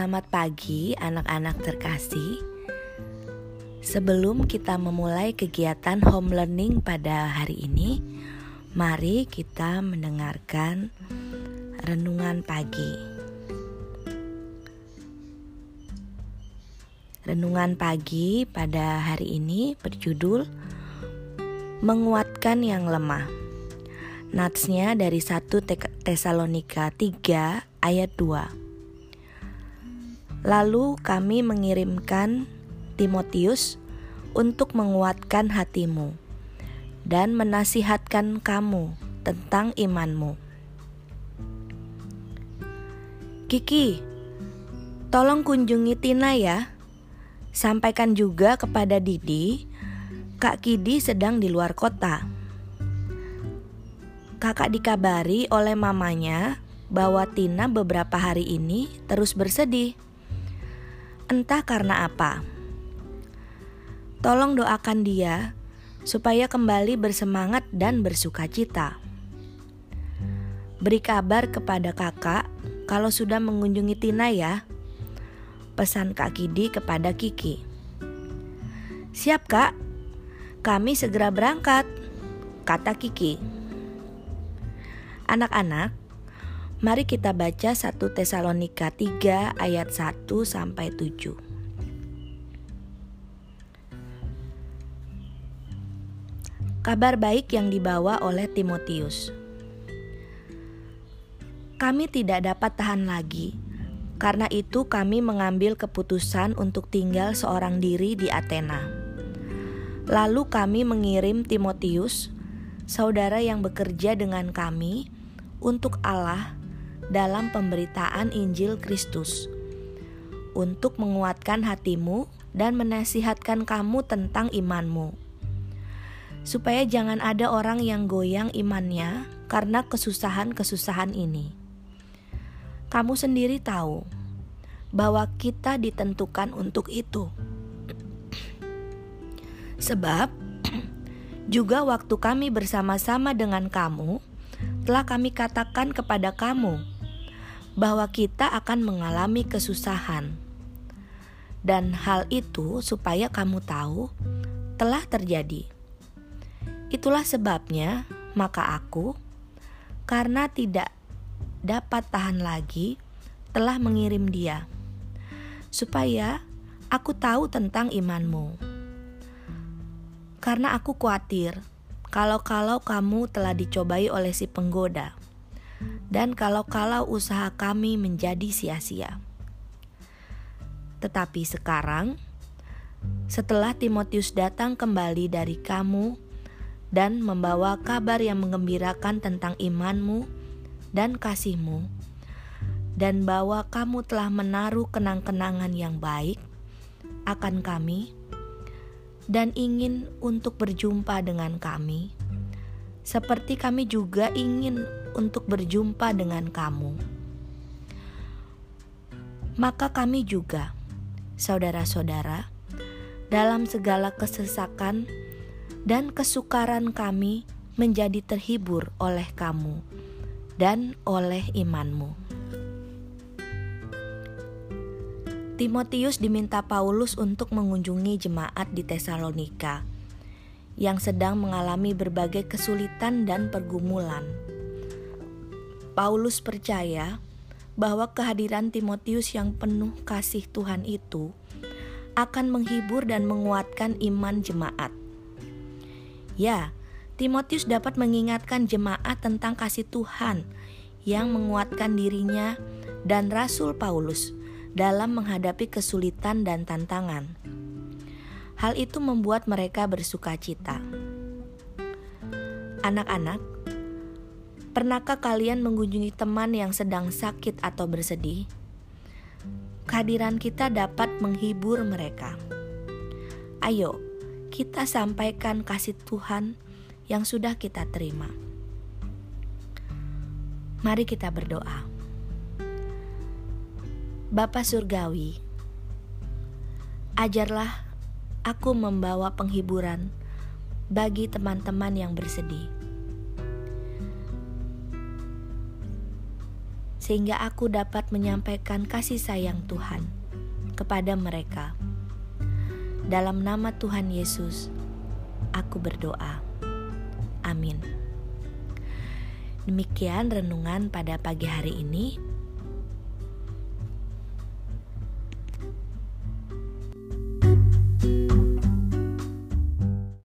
Selamat pagi, anak-anak terkasih. Sebelum kita memulai kegiatan home learning pada hari ini, mari kita mendengarkan renungan pagi. Renungan pagi pada hari ini berjudul Menguatkan yang lemah. Natsnya dari 1 Tesalonika 3 ayat 2. Lalu kami mengirimkan Timotius untuk menguatkan hatimu dan menasihatkan kamu tentang imanmu. Kiki, tolong kunjungi Tina ya. Sampaikan juga kepada Didi, Kak Kidi sedang di luar kota. Kakak dikabari oleh mamanya bahwa Tina beberapa hari ini terus bersedih entah karena apa. Tolong doakan dia supaya kembali bersemangat dan bersuka cita. Beri kabar kepada kakak kalau sudah mengunjungi Tina ya. Pesan Kak Kidi kepada Kiki. Siap kak, kami segera berangkat, kata Kiki. Anak-anak, Mari kita baca 1 Tesalonika 3 ayat 1 sampai 7. Kabar baik yang dibawa oleh Timotius. Kami tidak dapat tahan lagi. Karena itu kami mengambil keputusan untuk tinggal seorang diri di Athena. Lalu kami mengirim Timotius, saudara yang bekerja dengan kami, untuk Allah dalam pemberitaan Injil Kristus untuk menguatkan hatimu dan menasihatkan kamu tentang imanmu. Supaya jangan ada orang yang goyang imannya karena kesusahan-kesusahan ini. Kamu sendiri tahu bahwa kita ditentukan untuk itu. Sebab juga waktu kami bersama-sama dengan kamu, telah kami katakan kepada kamu bahwa kita akan mengalami kesusahan. Dan hal itu supaya kamu tahu telah terjadi. Itulah sebabnya maka aku karena tidak dapat tahan lagi telah mengirim dia supaya aku tahu tentang imanmu. Karena aku khawatir kalau-kalau kamu telah dicobai oleh si penggoda dan kalau-kalau usaha kami menjadi sia-sia. Tetapi sekarang, setelah Timotius datang kembali dari kamu dan membawa kabar yang mengembirakan tentang imanmu dan kasihmu, dan bahwa kamu telah menaruh kenang-kenangan yang baik akan kami, dan ingin untuk berjumpa dengan kami, seperti kami juga ingin untuk berjumpa dengan kamu. Maka kami juga, saudara-saudara, dalam segala kesesakan dan kesukaran kami menjadi terhibur oleh kamu dan oleh imanmu. Timotius diminta Paulus untuk mengunjungi jemaat di Tesalonika yang sedang mengalami berbagai kesulitan dan pergumulan. Paulus percaya bahwa kehadiran Timotius yang penuh kasih Tuhan itu akan menghibur dan menguatkan iman jemaat. Ya, Timotius dapat mengingatkan jemaat tentang kasih Tuhan yang menguatkan dirinya dan Rasul Paulus dalam menghadapi kesulitan dan tantangan. Hal itu membuat mereka bersuka cita. Anak-anak, Pernahkah kalian mengunjungi teman yang sedang sakit atau bersedih? Kehadiran kita dapat menghibur mereka. Ayo, kita sampaikan kasih Tuhan yang sudah kita terima. Mari kita berdoa. Bapa Surgawi, ajarlah aku membawa penghiburan bagi teman-teman yang bersedih sehingga aku dapat menyampaikan kasih sayang Tuhan kepada mereka. Dalam nama Tuhan Yesus, aku berdoa. Amin. Demikian renungan pada pagi hari ini.